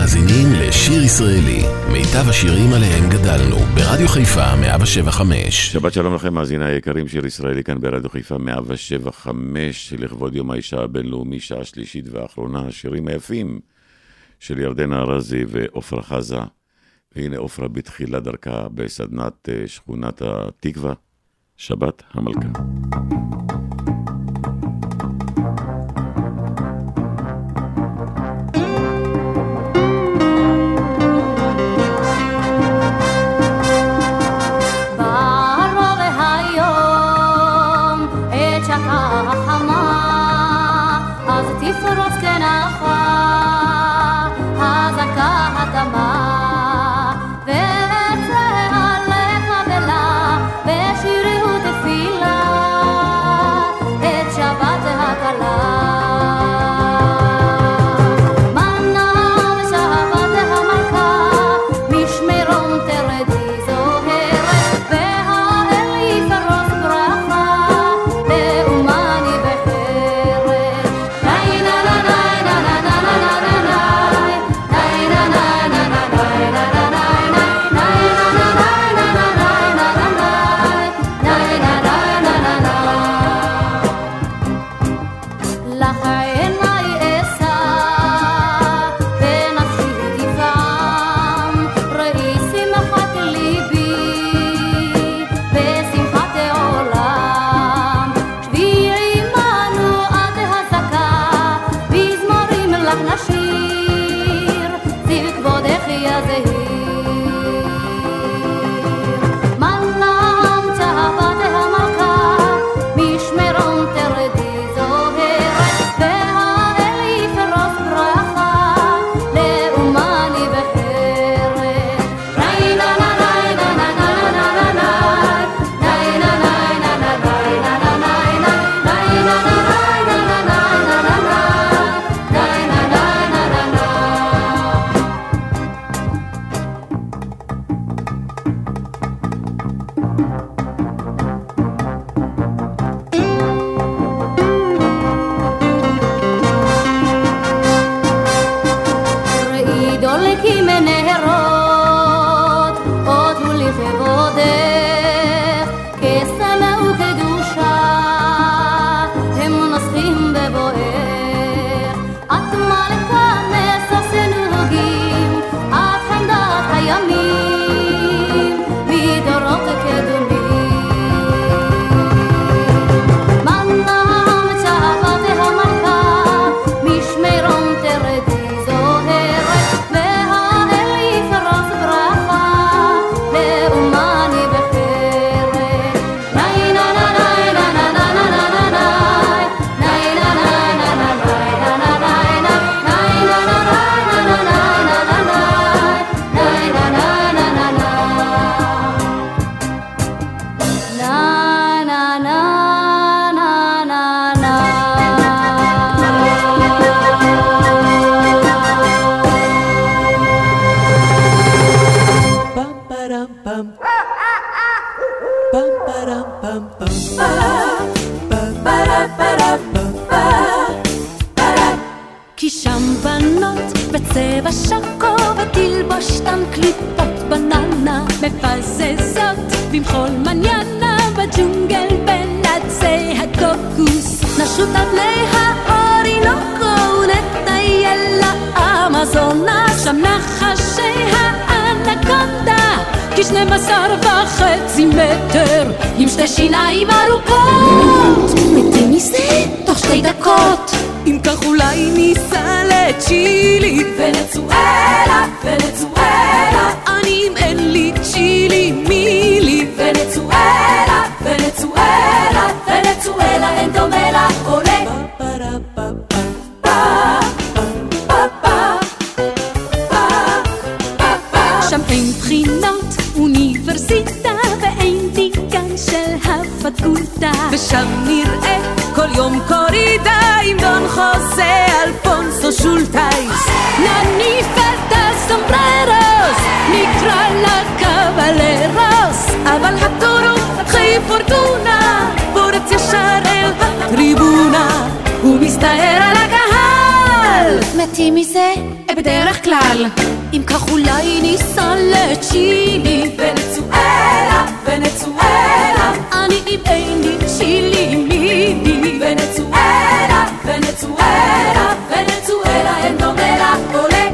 מאזינים לשיר ישראלי, מיטב השירים עליהם גדלנו, ברדיו חיפה 175. שבת שלום לכם, מאזיני היקרים, שיר ישראלי כאן ברדיו חיפה 175, לכבוד יום האישה הבינלאומי, שעה שלישית ואחרונה, השירים היפים של ירדנה ארזי ועופרה חזה. והנה עופרה בתחילת דרכה בסדנת אה, שכונת התקווה, שבת המלכה. 12 וחצי מטר, עם שתי שיניים ארוכות. מתים מזה? תוך שתי דקות. אם כך אולי ניסע לצ'ילי. ונצואלה, ונצואלה. אני אם אין לי צ'ילי מילי. ונצואלה, ונצואלה, ונצואלה אין ושם נראה כל יום קורידה עם דון חוזה אלפונסו שולטייס. נניף את הסומבררוס, נקרא לה קבלרוס, אבל הטורו חי פורטונה, פורץ ישר אל הטריבונה, הוא מסתער על הקהל. מתים מזה? בדרך כלל. אם כך אולי ניסע לצ'ילי, ונצואלה, ונצואלה, אני אם אין לי צ'ילי, מידי. ונצואלה, ונצואלה, ונצואלה, אין דומה לה עולה.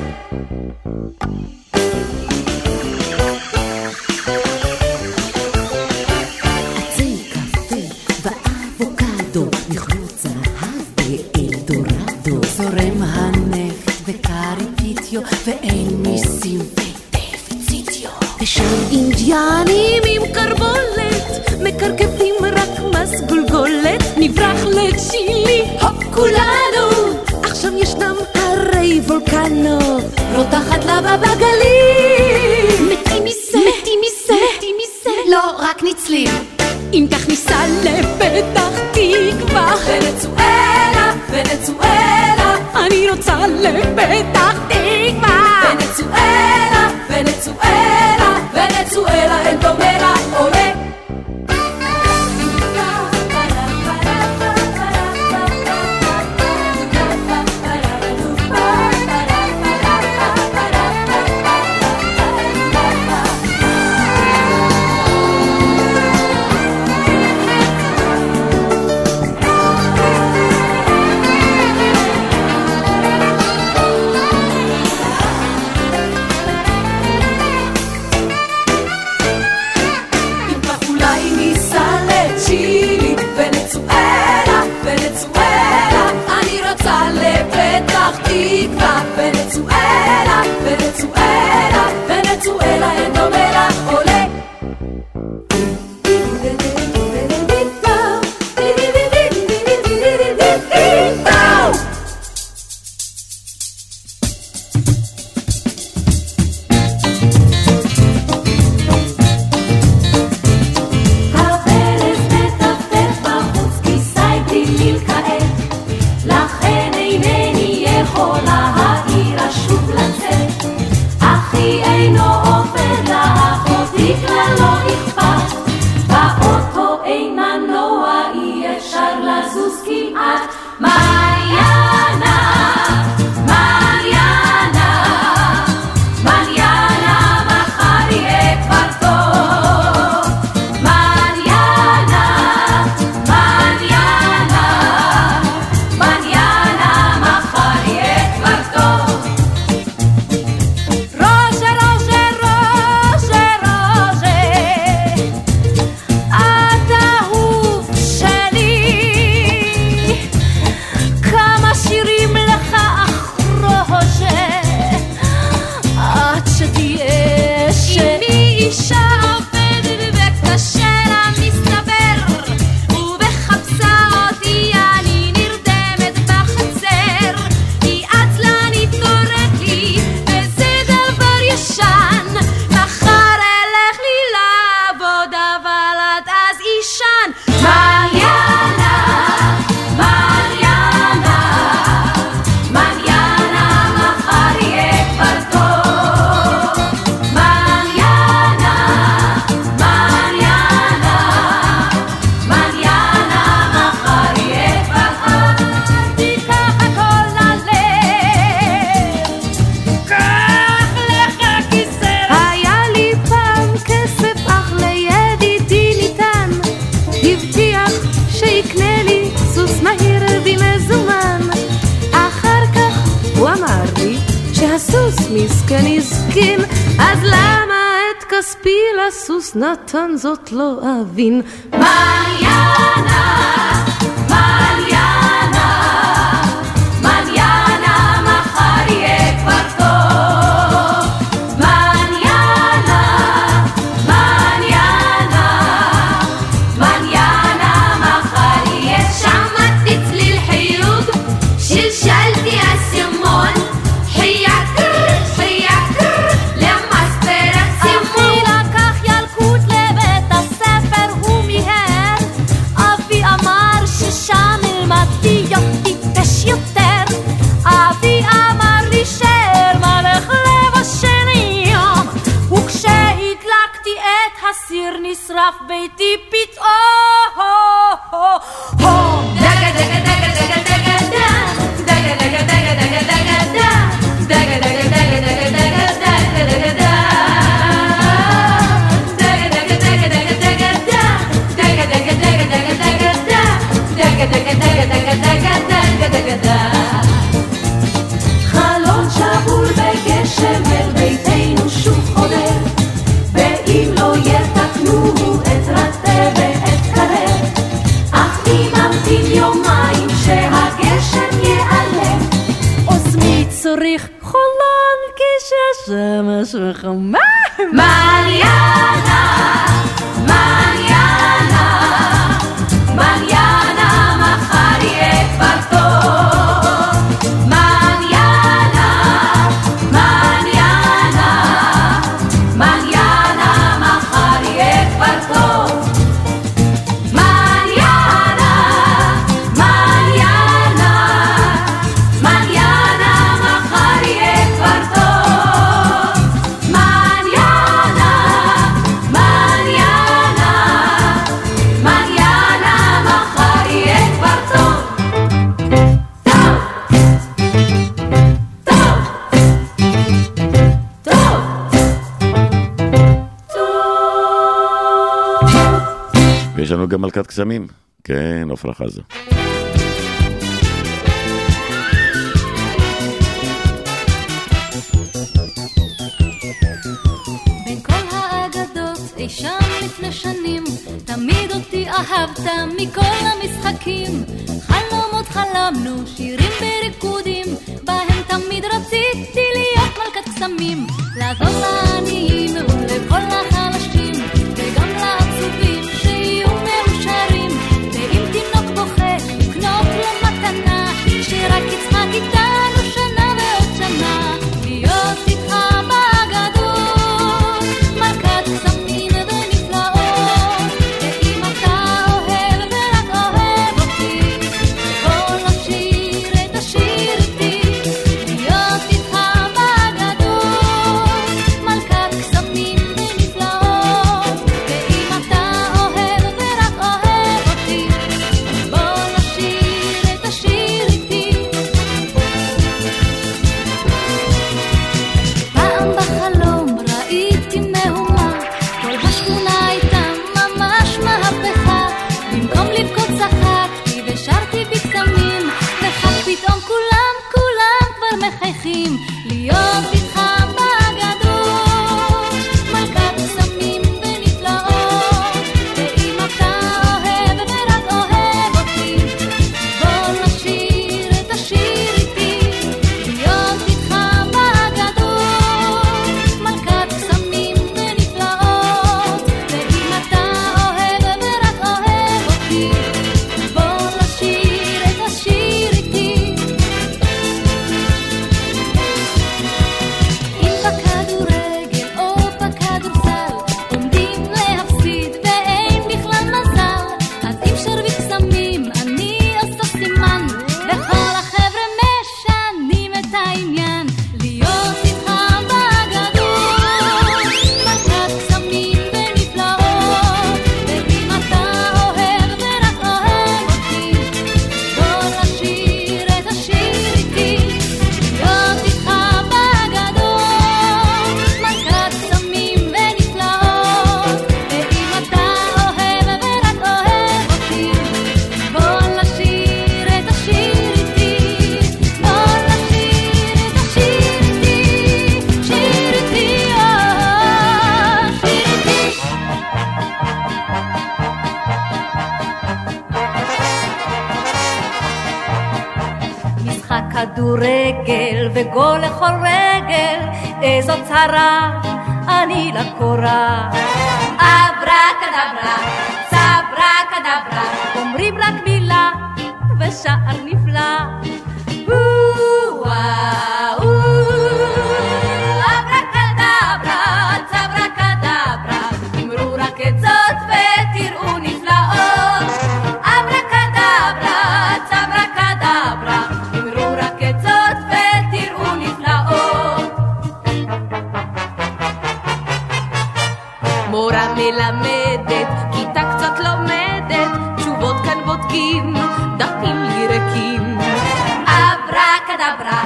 ואין ניסים ודפיציטיו. ושם אינדיאנים עם קרבולת מקרקבים נברח לצ'ילי, הופ כולנו! עכשיו ישנם הרי וולקנו, רותחת לבה בגליל! מתים מזה, מתים מזה, מתים מזה, לא, רק ניצלים. אם כך ניסע לפתח תקווה, ונצואלה, ונצואלה, אני רוצה לפתח תקווה! ונצואלה, ונצואלה, ונצואלה, אין דומה Venezuela en donde נתן זאת לא אבין. הפרחת קסמים. כן, עפרה חזה. אי שם לפני שנים, תמיד אותי אהבת מכל המשחקים. חלומות חלמנו, שירים וריקודים, בהם תמיד רציתי להיות מלכת קסמים. לעזור לה קרה, אני לקורה. ריקים, דפים לי ריקים. אברה כדברה,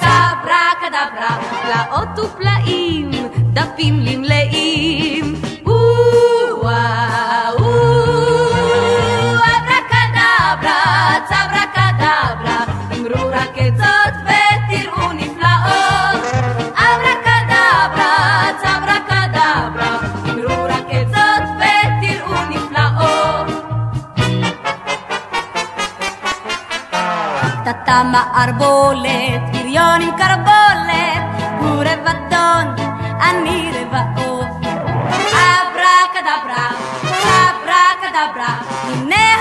צברה כדברה, פלאות ופלאים, דפים לי מלאים. מערבולת, בריון עם קרבולת, הוא רבדון, אני רבעו. אברקדברה, אברקדברה, הנה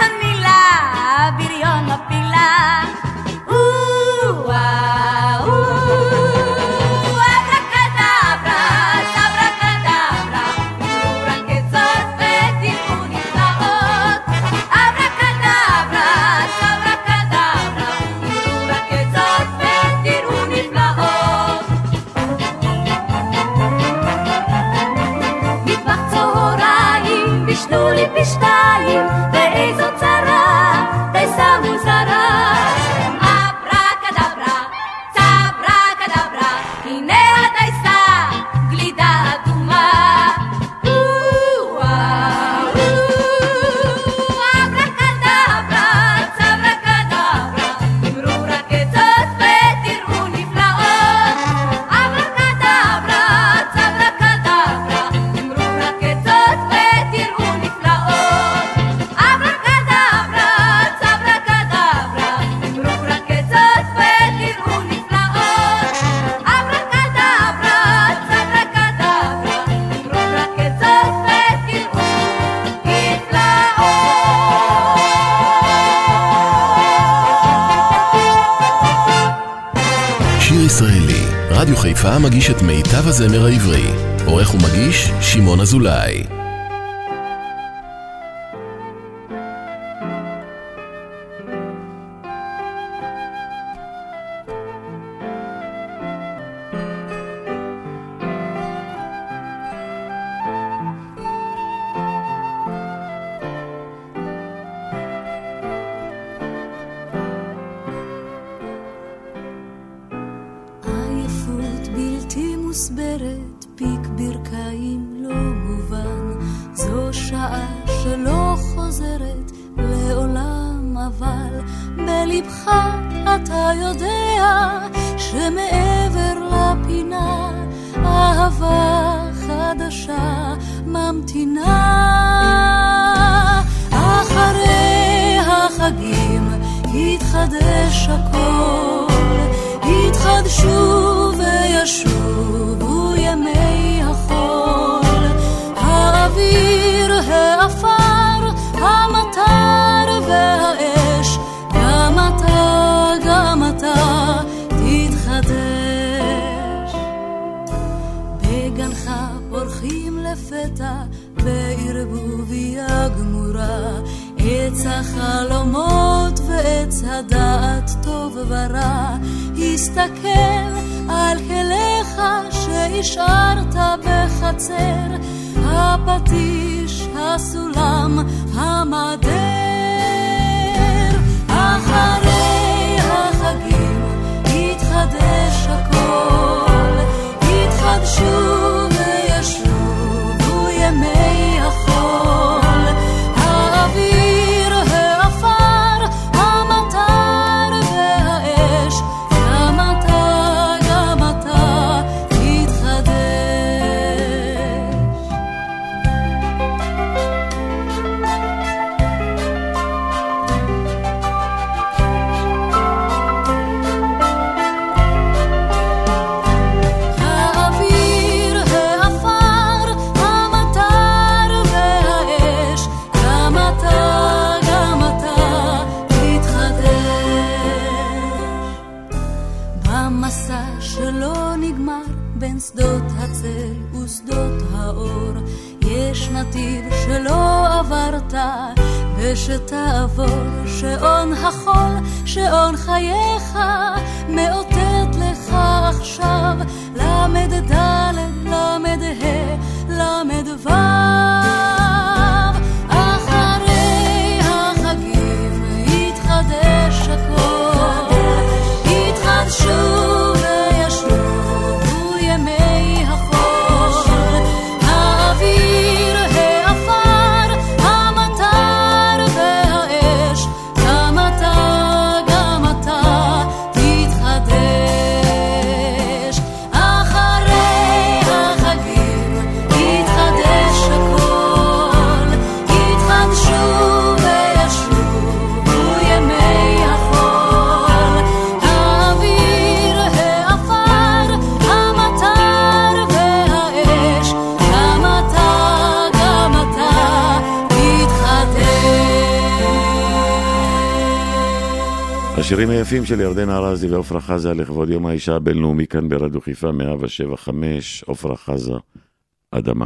הזמר העברי. עורך ומגיש, שמעון אזולאי. בלבך אתה יודע שמעבר לפינה אהבה חדשה ממתינה. אחרי החגים יתחדש הכל, יתחדשו וישובו ימי החול. האוויר, העפר, לפתע בערבוביה גמורה עץ החלומות ועץ הדעת טוב ורע. הסתכל על כליך שהשארת בחצר. הפטיש, הסולם, המדר. אחרי החגים יתחדש הכל. יתחדשו נגמר בין שדות הצל ושדות האור, יש נתיב שלא עברת ושתעבור, שעון החול, שעון חייך, מאותת לך עכשיו, למד ד', למד ה', למד ו'. השירים היפים של ירדנה ארזי ועפרה חזה לכבוד יום האישה הבינלאומי כאן ברדיו חיפה 175, עפרה חזה. אדמה,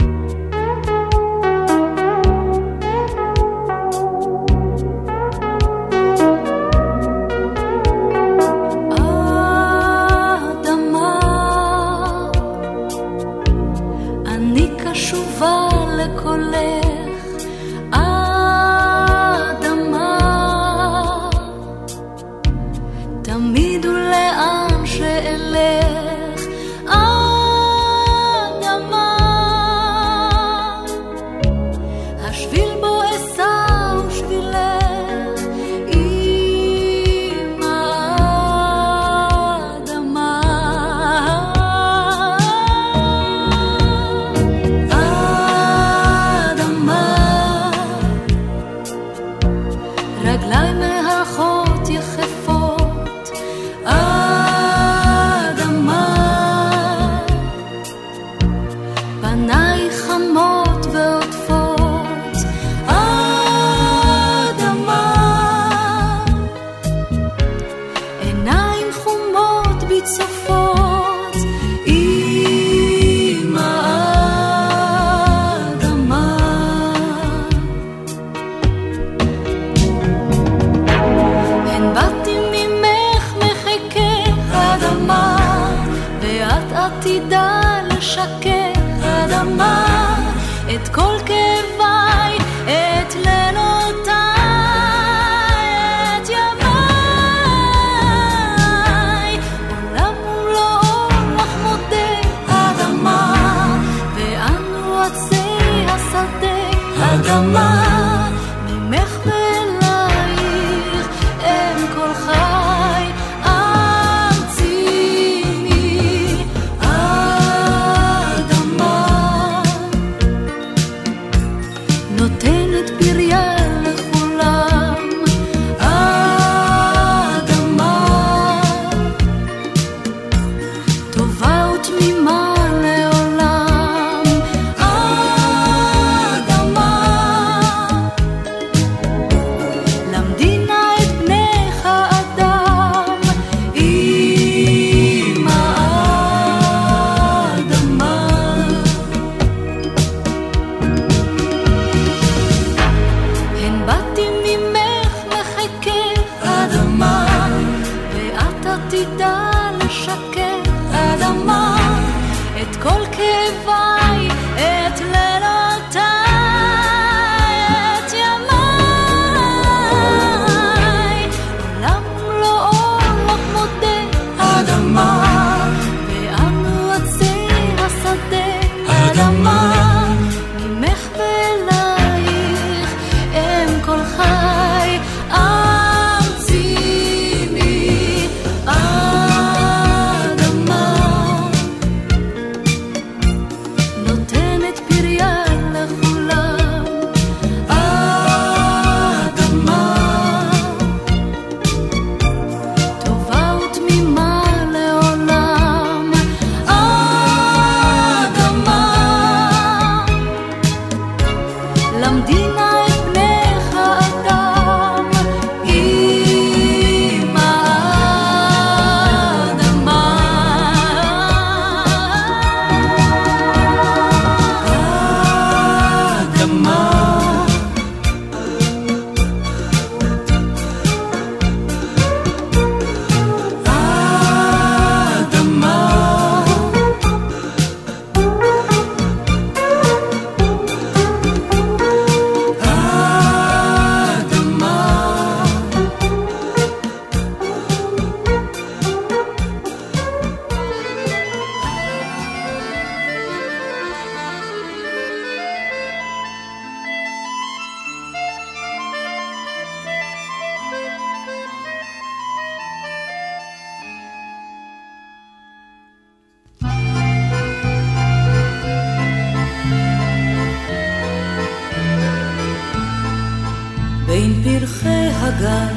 בין פרחי הגן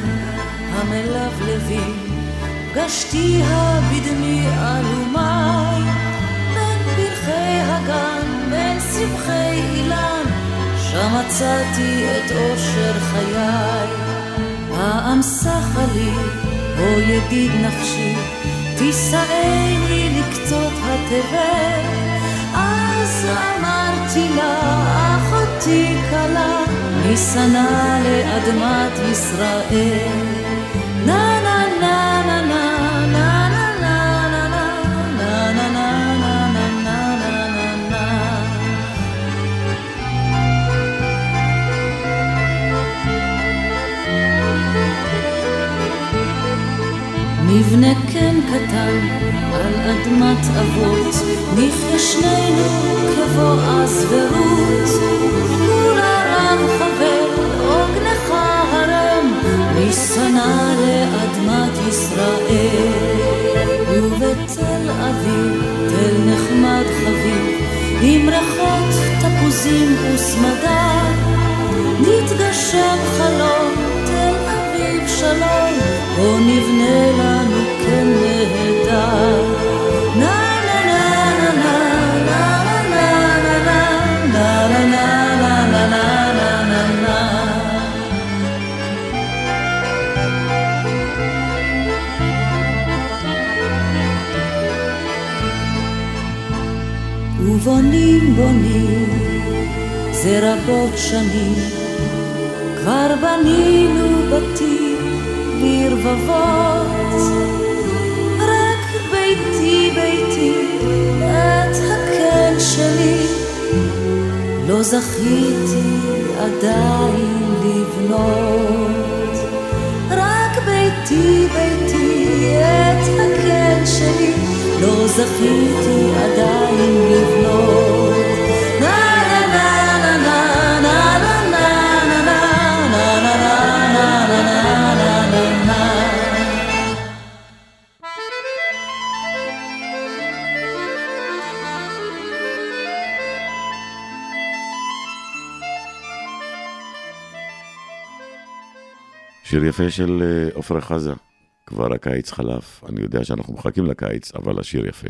המלבלבים, פגשתיה בדמי אלומי. בין פרחי הגן, בין סבכי אילן, שם מצאתי את אושר חיי. פעם שחה לי, או ידיד נפשי, תישאני לקצות התבל. אז אמרתי לה, אחותי כלה, ניסנה לאדמת ישראל. נה נבנה קן קטן על אדמת אבות, נחיה שנינו כבוא אז ורות, משנא לאדמת ישראל. ובתל אביב, תל נחמד חביב, עם ריחות תפוזים וסמדה, נתגשם חלום, תל אביב שלום, פה נבנה לנו ריבוני, זה רבות שנים, כבר בנינו בתים ברבבות, רק ביתי ביתי, את הקן שלי, לא זכיתי עדיין לבנות, רק ביתי ביתי, את הקן שלי, לא זכיתי עדיין לבנות. שיר יפה של אה, עפרה חזה, כבר הקיץ חלף. אני יודע שאנחנו מחכים לקיץ, אבל השיר יפה.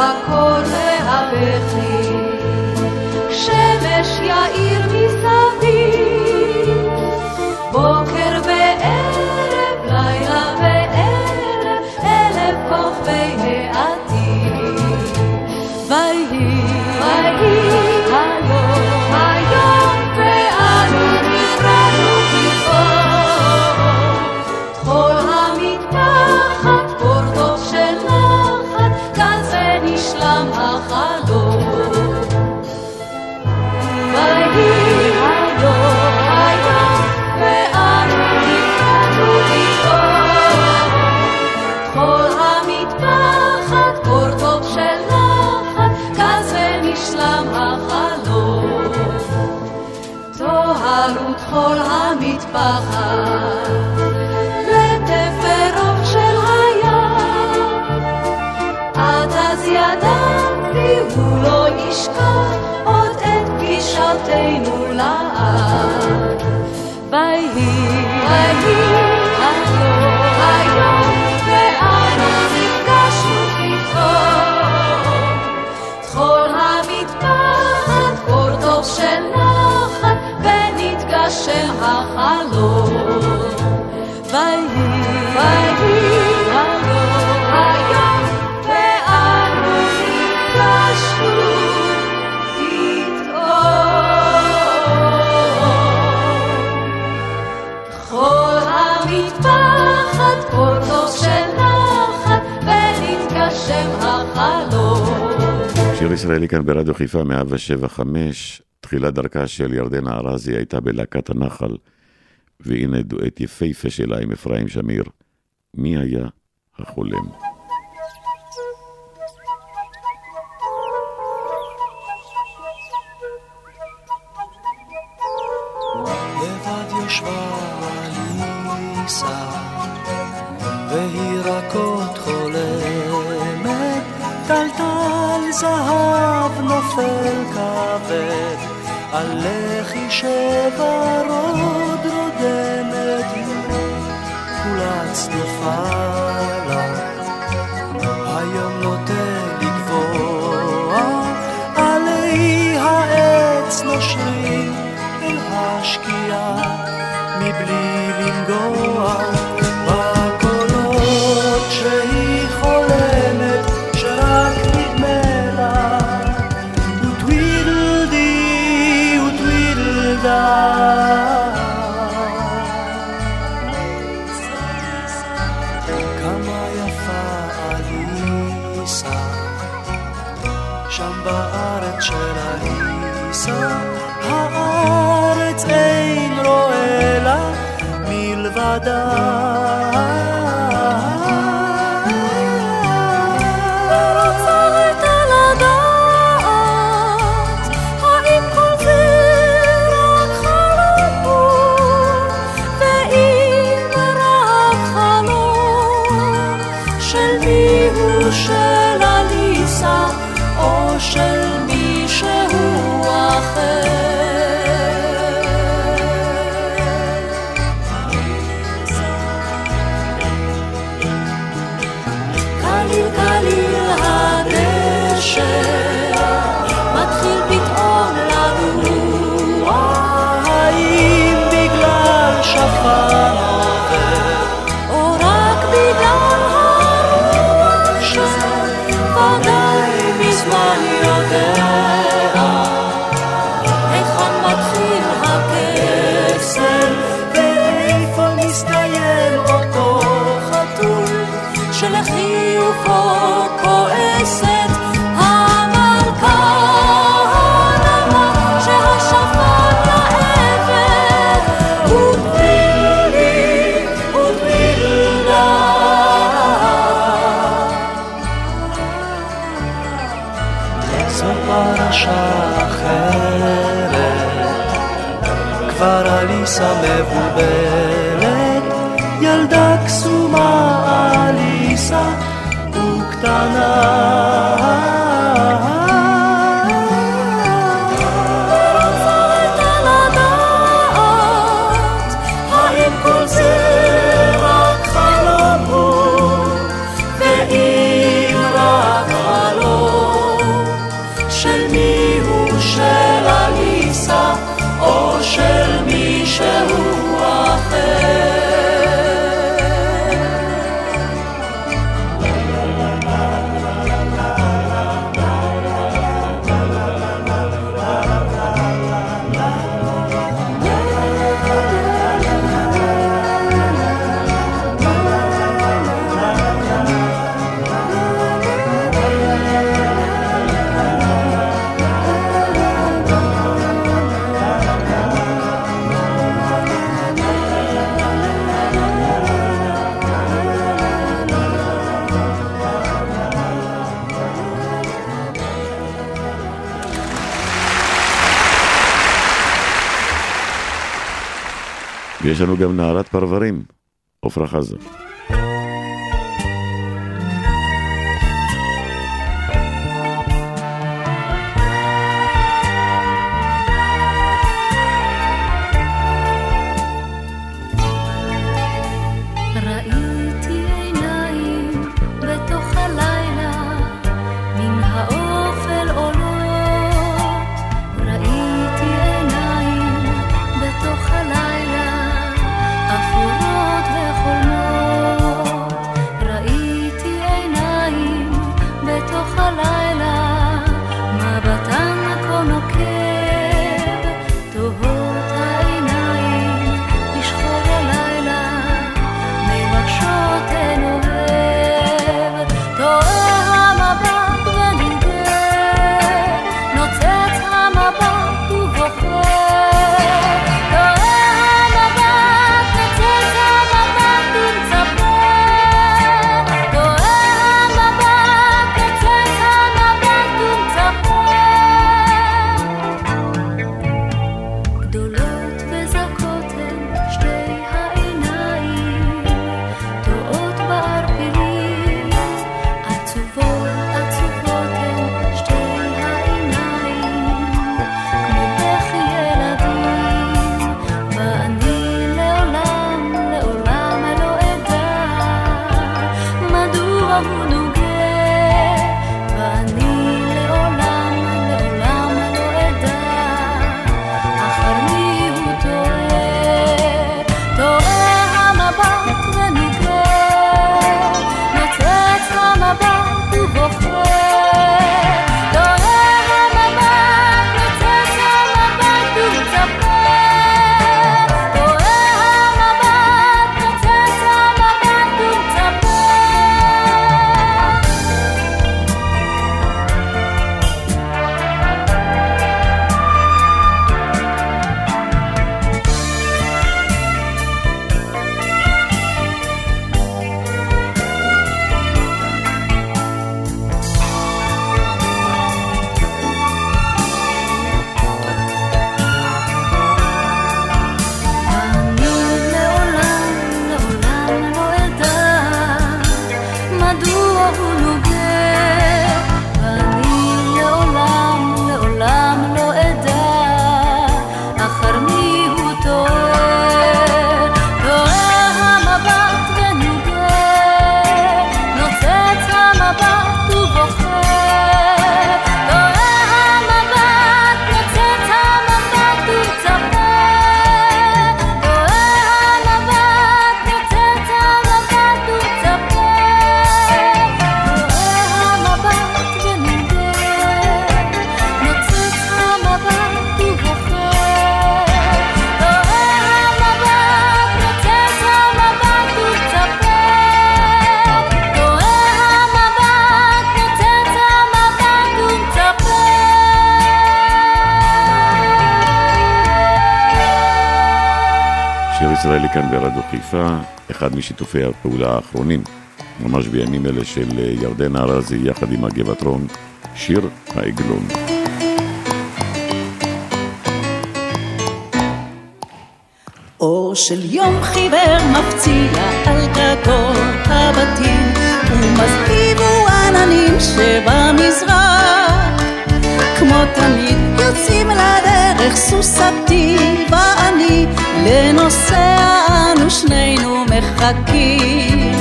הקול והבכי שיר ישראלי כאן ברדיו חיפה 175, תחילת דרכה של ירדנה ארזי הייתה בלהקת הנחל, והנה דואט יפהפה שלה עם אפרים שמיר, מי היה החולם? ויש לנו גם נערת פרברים, עפרה חזה. חיפה, אחד משיתופי הפעולה האחרונים, ממש בימים אלה של אה, ירדן ארזי יחד עם הגבעתרון, שיר העגלון. אור של יום חיוור מפציע על גגות הבתים ומזכיב הוא עננים שבמזרח כמו תמיד יוצאים לדרך סוסתי ואני לנוסע אנו שנינו מחכים.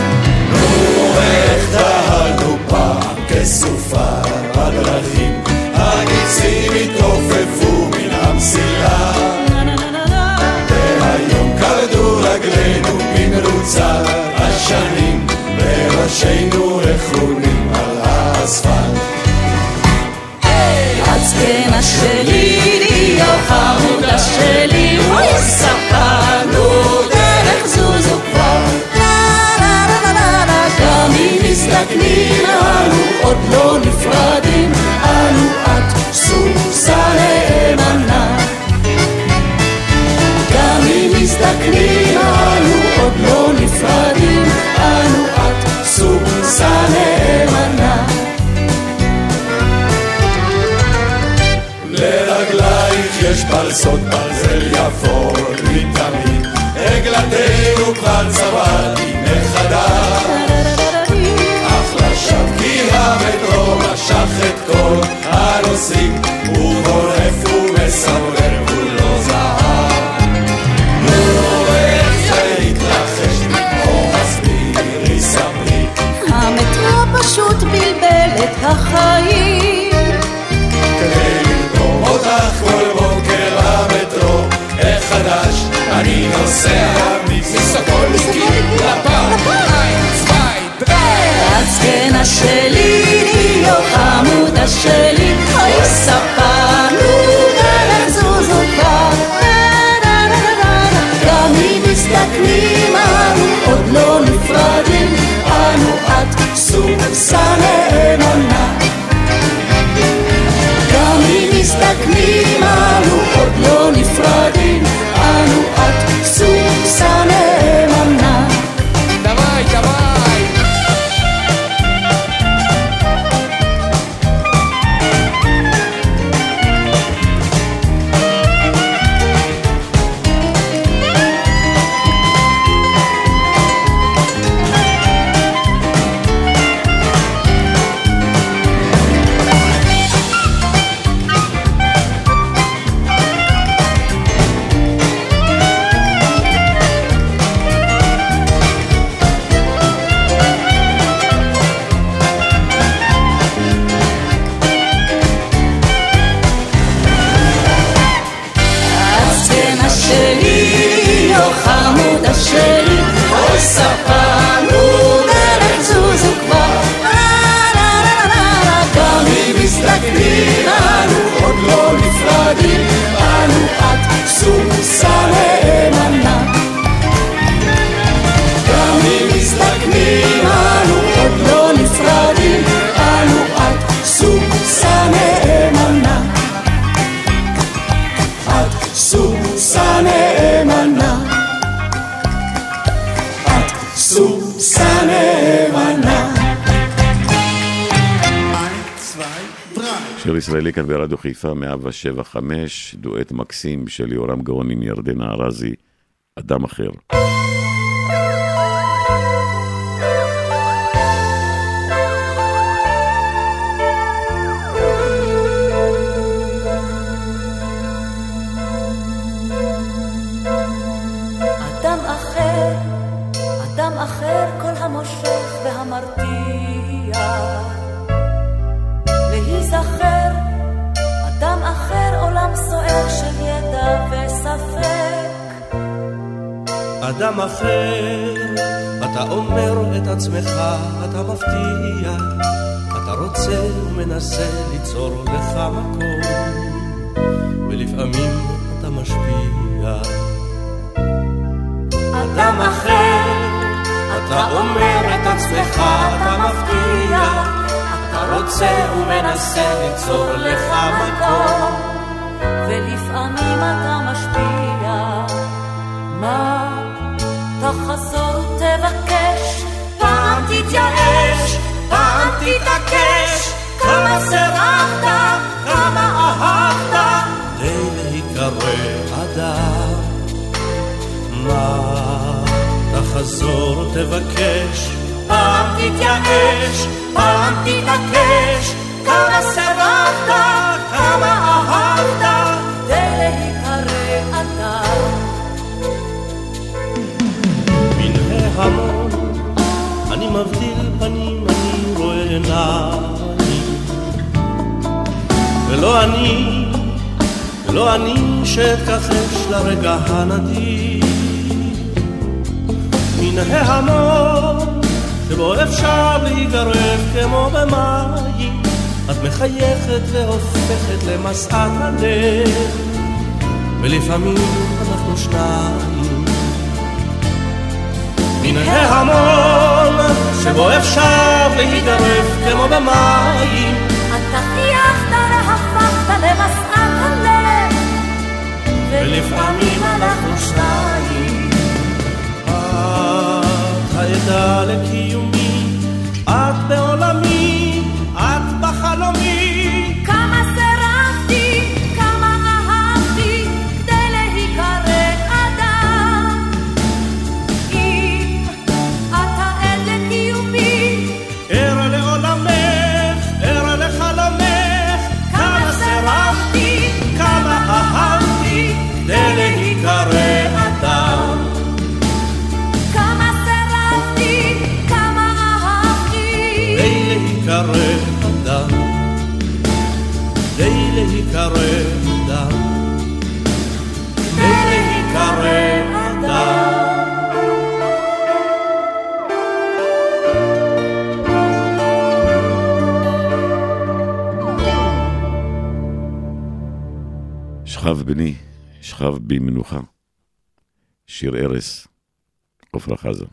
נו איך דהרנו פעם כסופה בדרכים הגיצים התעופפו מן המסילה. והיום קרדו רגלינו במרוצת השנים וראשינו רכונים על האספלט. הזקנה שלי, להיות חמודה שלי, אוי ספרנו דרך זוזו כבר. לה לה לה לה גם אם עוד לא נפרדים, אנו את סוסה נאמנה. יש פרסות ברזל יפות מתמיד. עגלתנו כבר צבעתי מחדש. אך לשווא כי המטרו משך את כל הנוסעים נוסע מסוקוליקי לפעמיים הזקנה שלי, להיות חמודה שלי, אוי ספרנו דרך זוזו כבר. גם אם מסתכלים אנו עוד לא נפרדים, אנו את סוסה נאמנה. גם אם מסתכלים חיפה 175, דואט מקסים של יורם גאון עם ירדנה ארזי, אדם אחר. המושך והמרתיע. להיזכר, סוער של ידע וספק. אדם אחר, אתה אומר את עצמך, אתה מבטיח, אתה רוצה ומנסה ליצור לך מקום, ולפעמים אתה משפיע. אדם אחר, אתה אומר את עצמך, אתה מבטיח, אתה רוצה ומנסה ליצור לך מקום, ולפעמים אתה משפיע. מה תחזור ותבקש, פעם תתייאש, פעם תתעקש, כמה סירבת, כמה אהבת, כדי להיקרא אדם. מה תחזור ותבקש, פעם תתייאש, פעם תתעקש, כמה סירבת אינם אני. ולא אני, לא אני שאתכחש לרגע הנדיר. מן ההמון שבו אפשר להיגרף כמו במים, את מחייכת והופכת למשאת הלב, ולפעמים אנחנו שניים. מן ההמון שבו אפשר להיגרף כמו במים. אתה חייכת, הפכת למסעת הלב, ולפעמים הרב במנוחה. שיר ארס, עפרה חזה.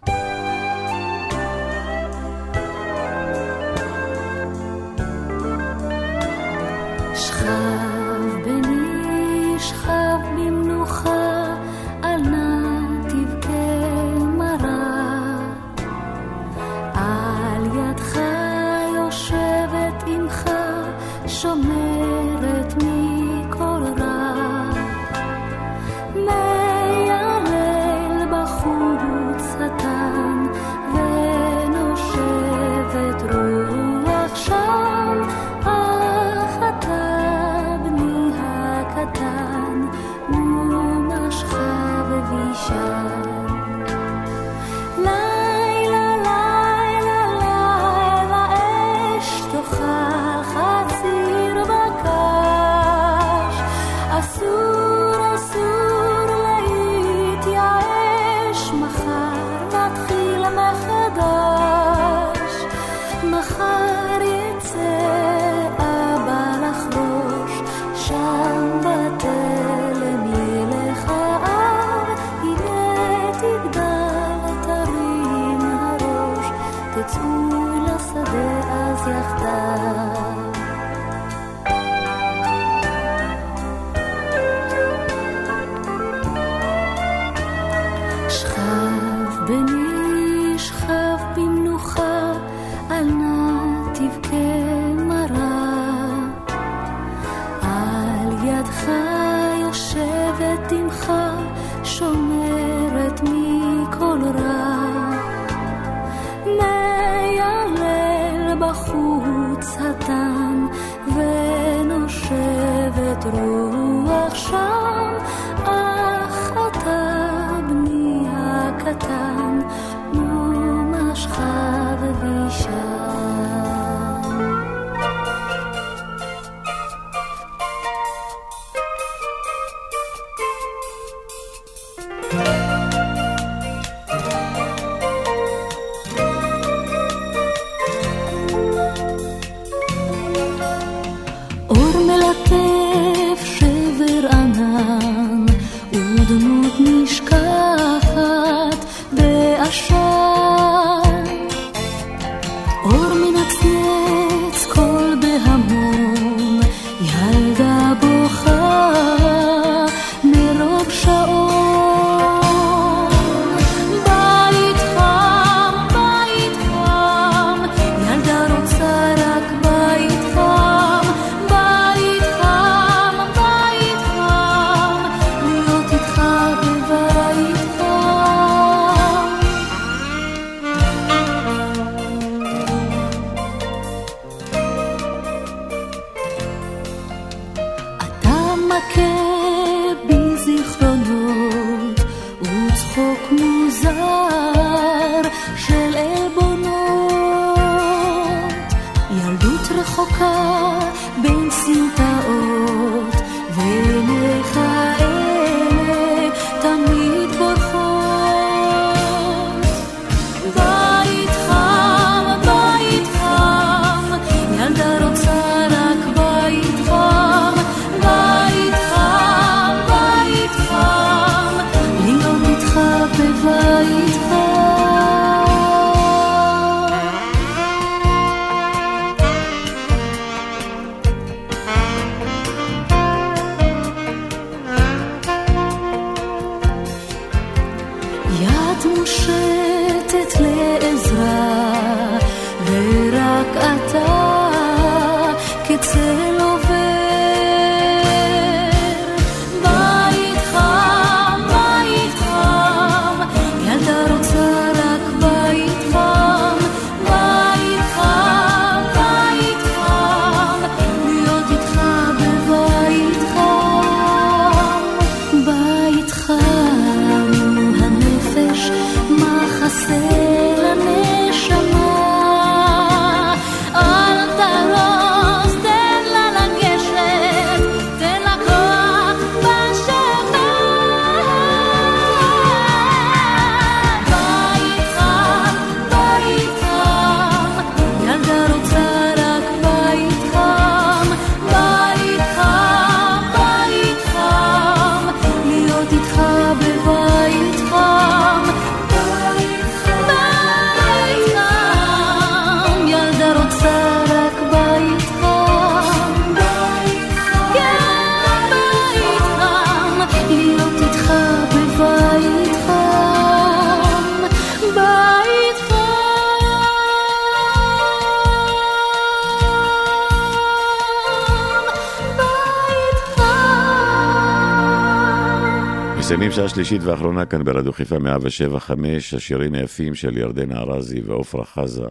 שלישית ואחרונה כאן ברדיו חיפה 107 5, השירים היפים של ירדנה ארזי ועופרה חזה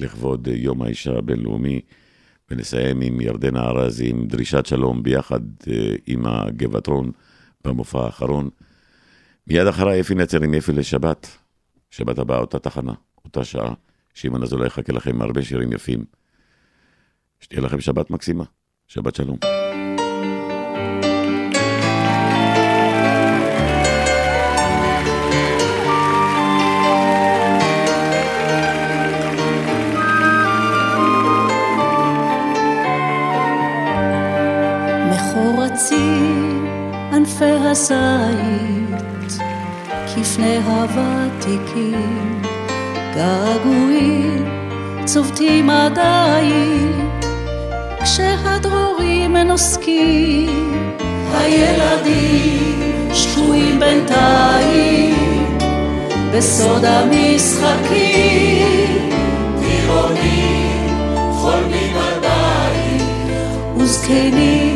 לכבוד יום האישה הבינלאומי. ונסיים עם ירדנה ארזי עם דרישת שלום ביחד אה, עם הגבעתרון במופע האחרון. מיד אחריי אפי נצר עם אפי לשבת. שבת הבאה אותה תחנה, אותה שעה. שמעון אזולאי יחכה לכם הרבה שירים יפים. שתהיה לכם שבת מקסימה. שבת שלום. מחורצים ענפי הזית, כפני הוותיקים, געגועים צובטים עדיין, כשהדרורים נוסקים, הילדים שקועים בינתיים, בסוד המשחקים, טירונים חולמים בית, וזקנים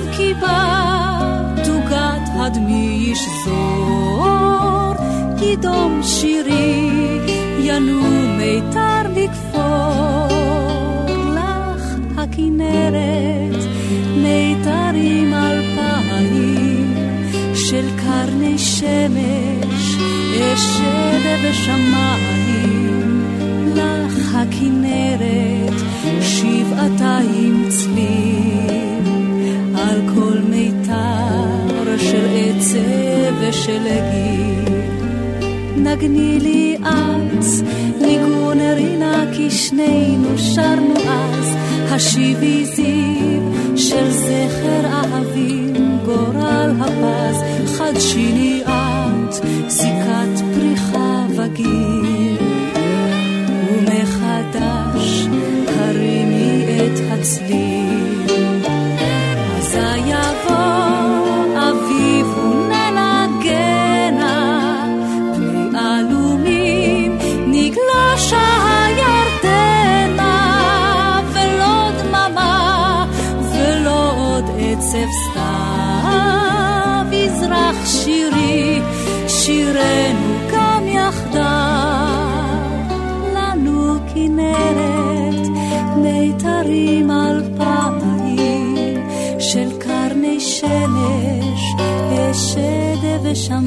שב כי בא תוגת הדמי ישזור, ידום שירי ינום מיתר לכפור. לך הכנרת מיתרים אלפיים של קרני שמש אשב בשמיים לך הכנרת בשלגי. נגני לי אז, ניגון רינה, כי שנינו שרנו אז, השיבי זיו של זכר אהבים, גורל הפז, חדשי לי את, זיקת פריחה וגיל. ומחדש הרימי את הצליל.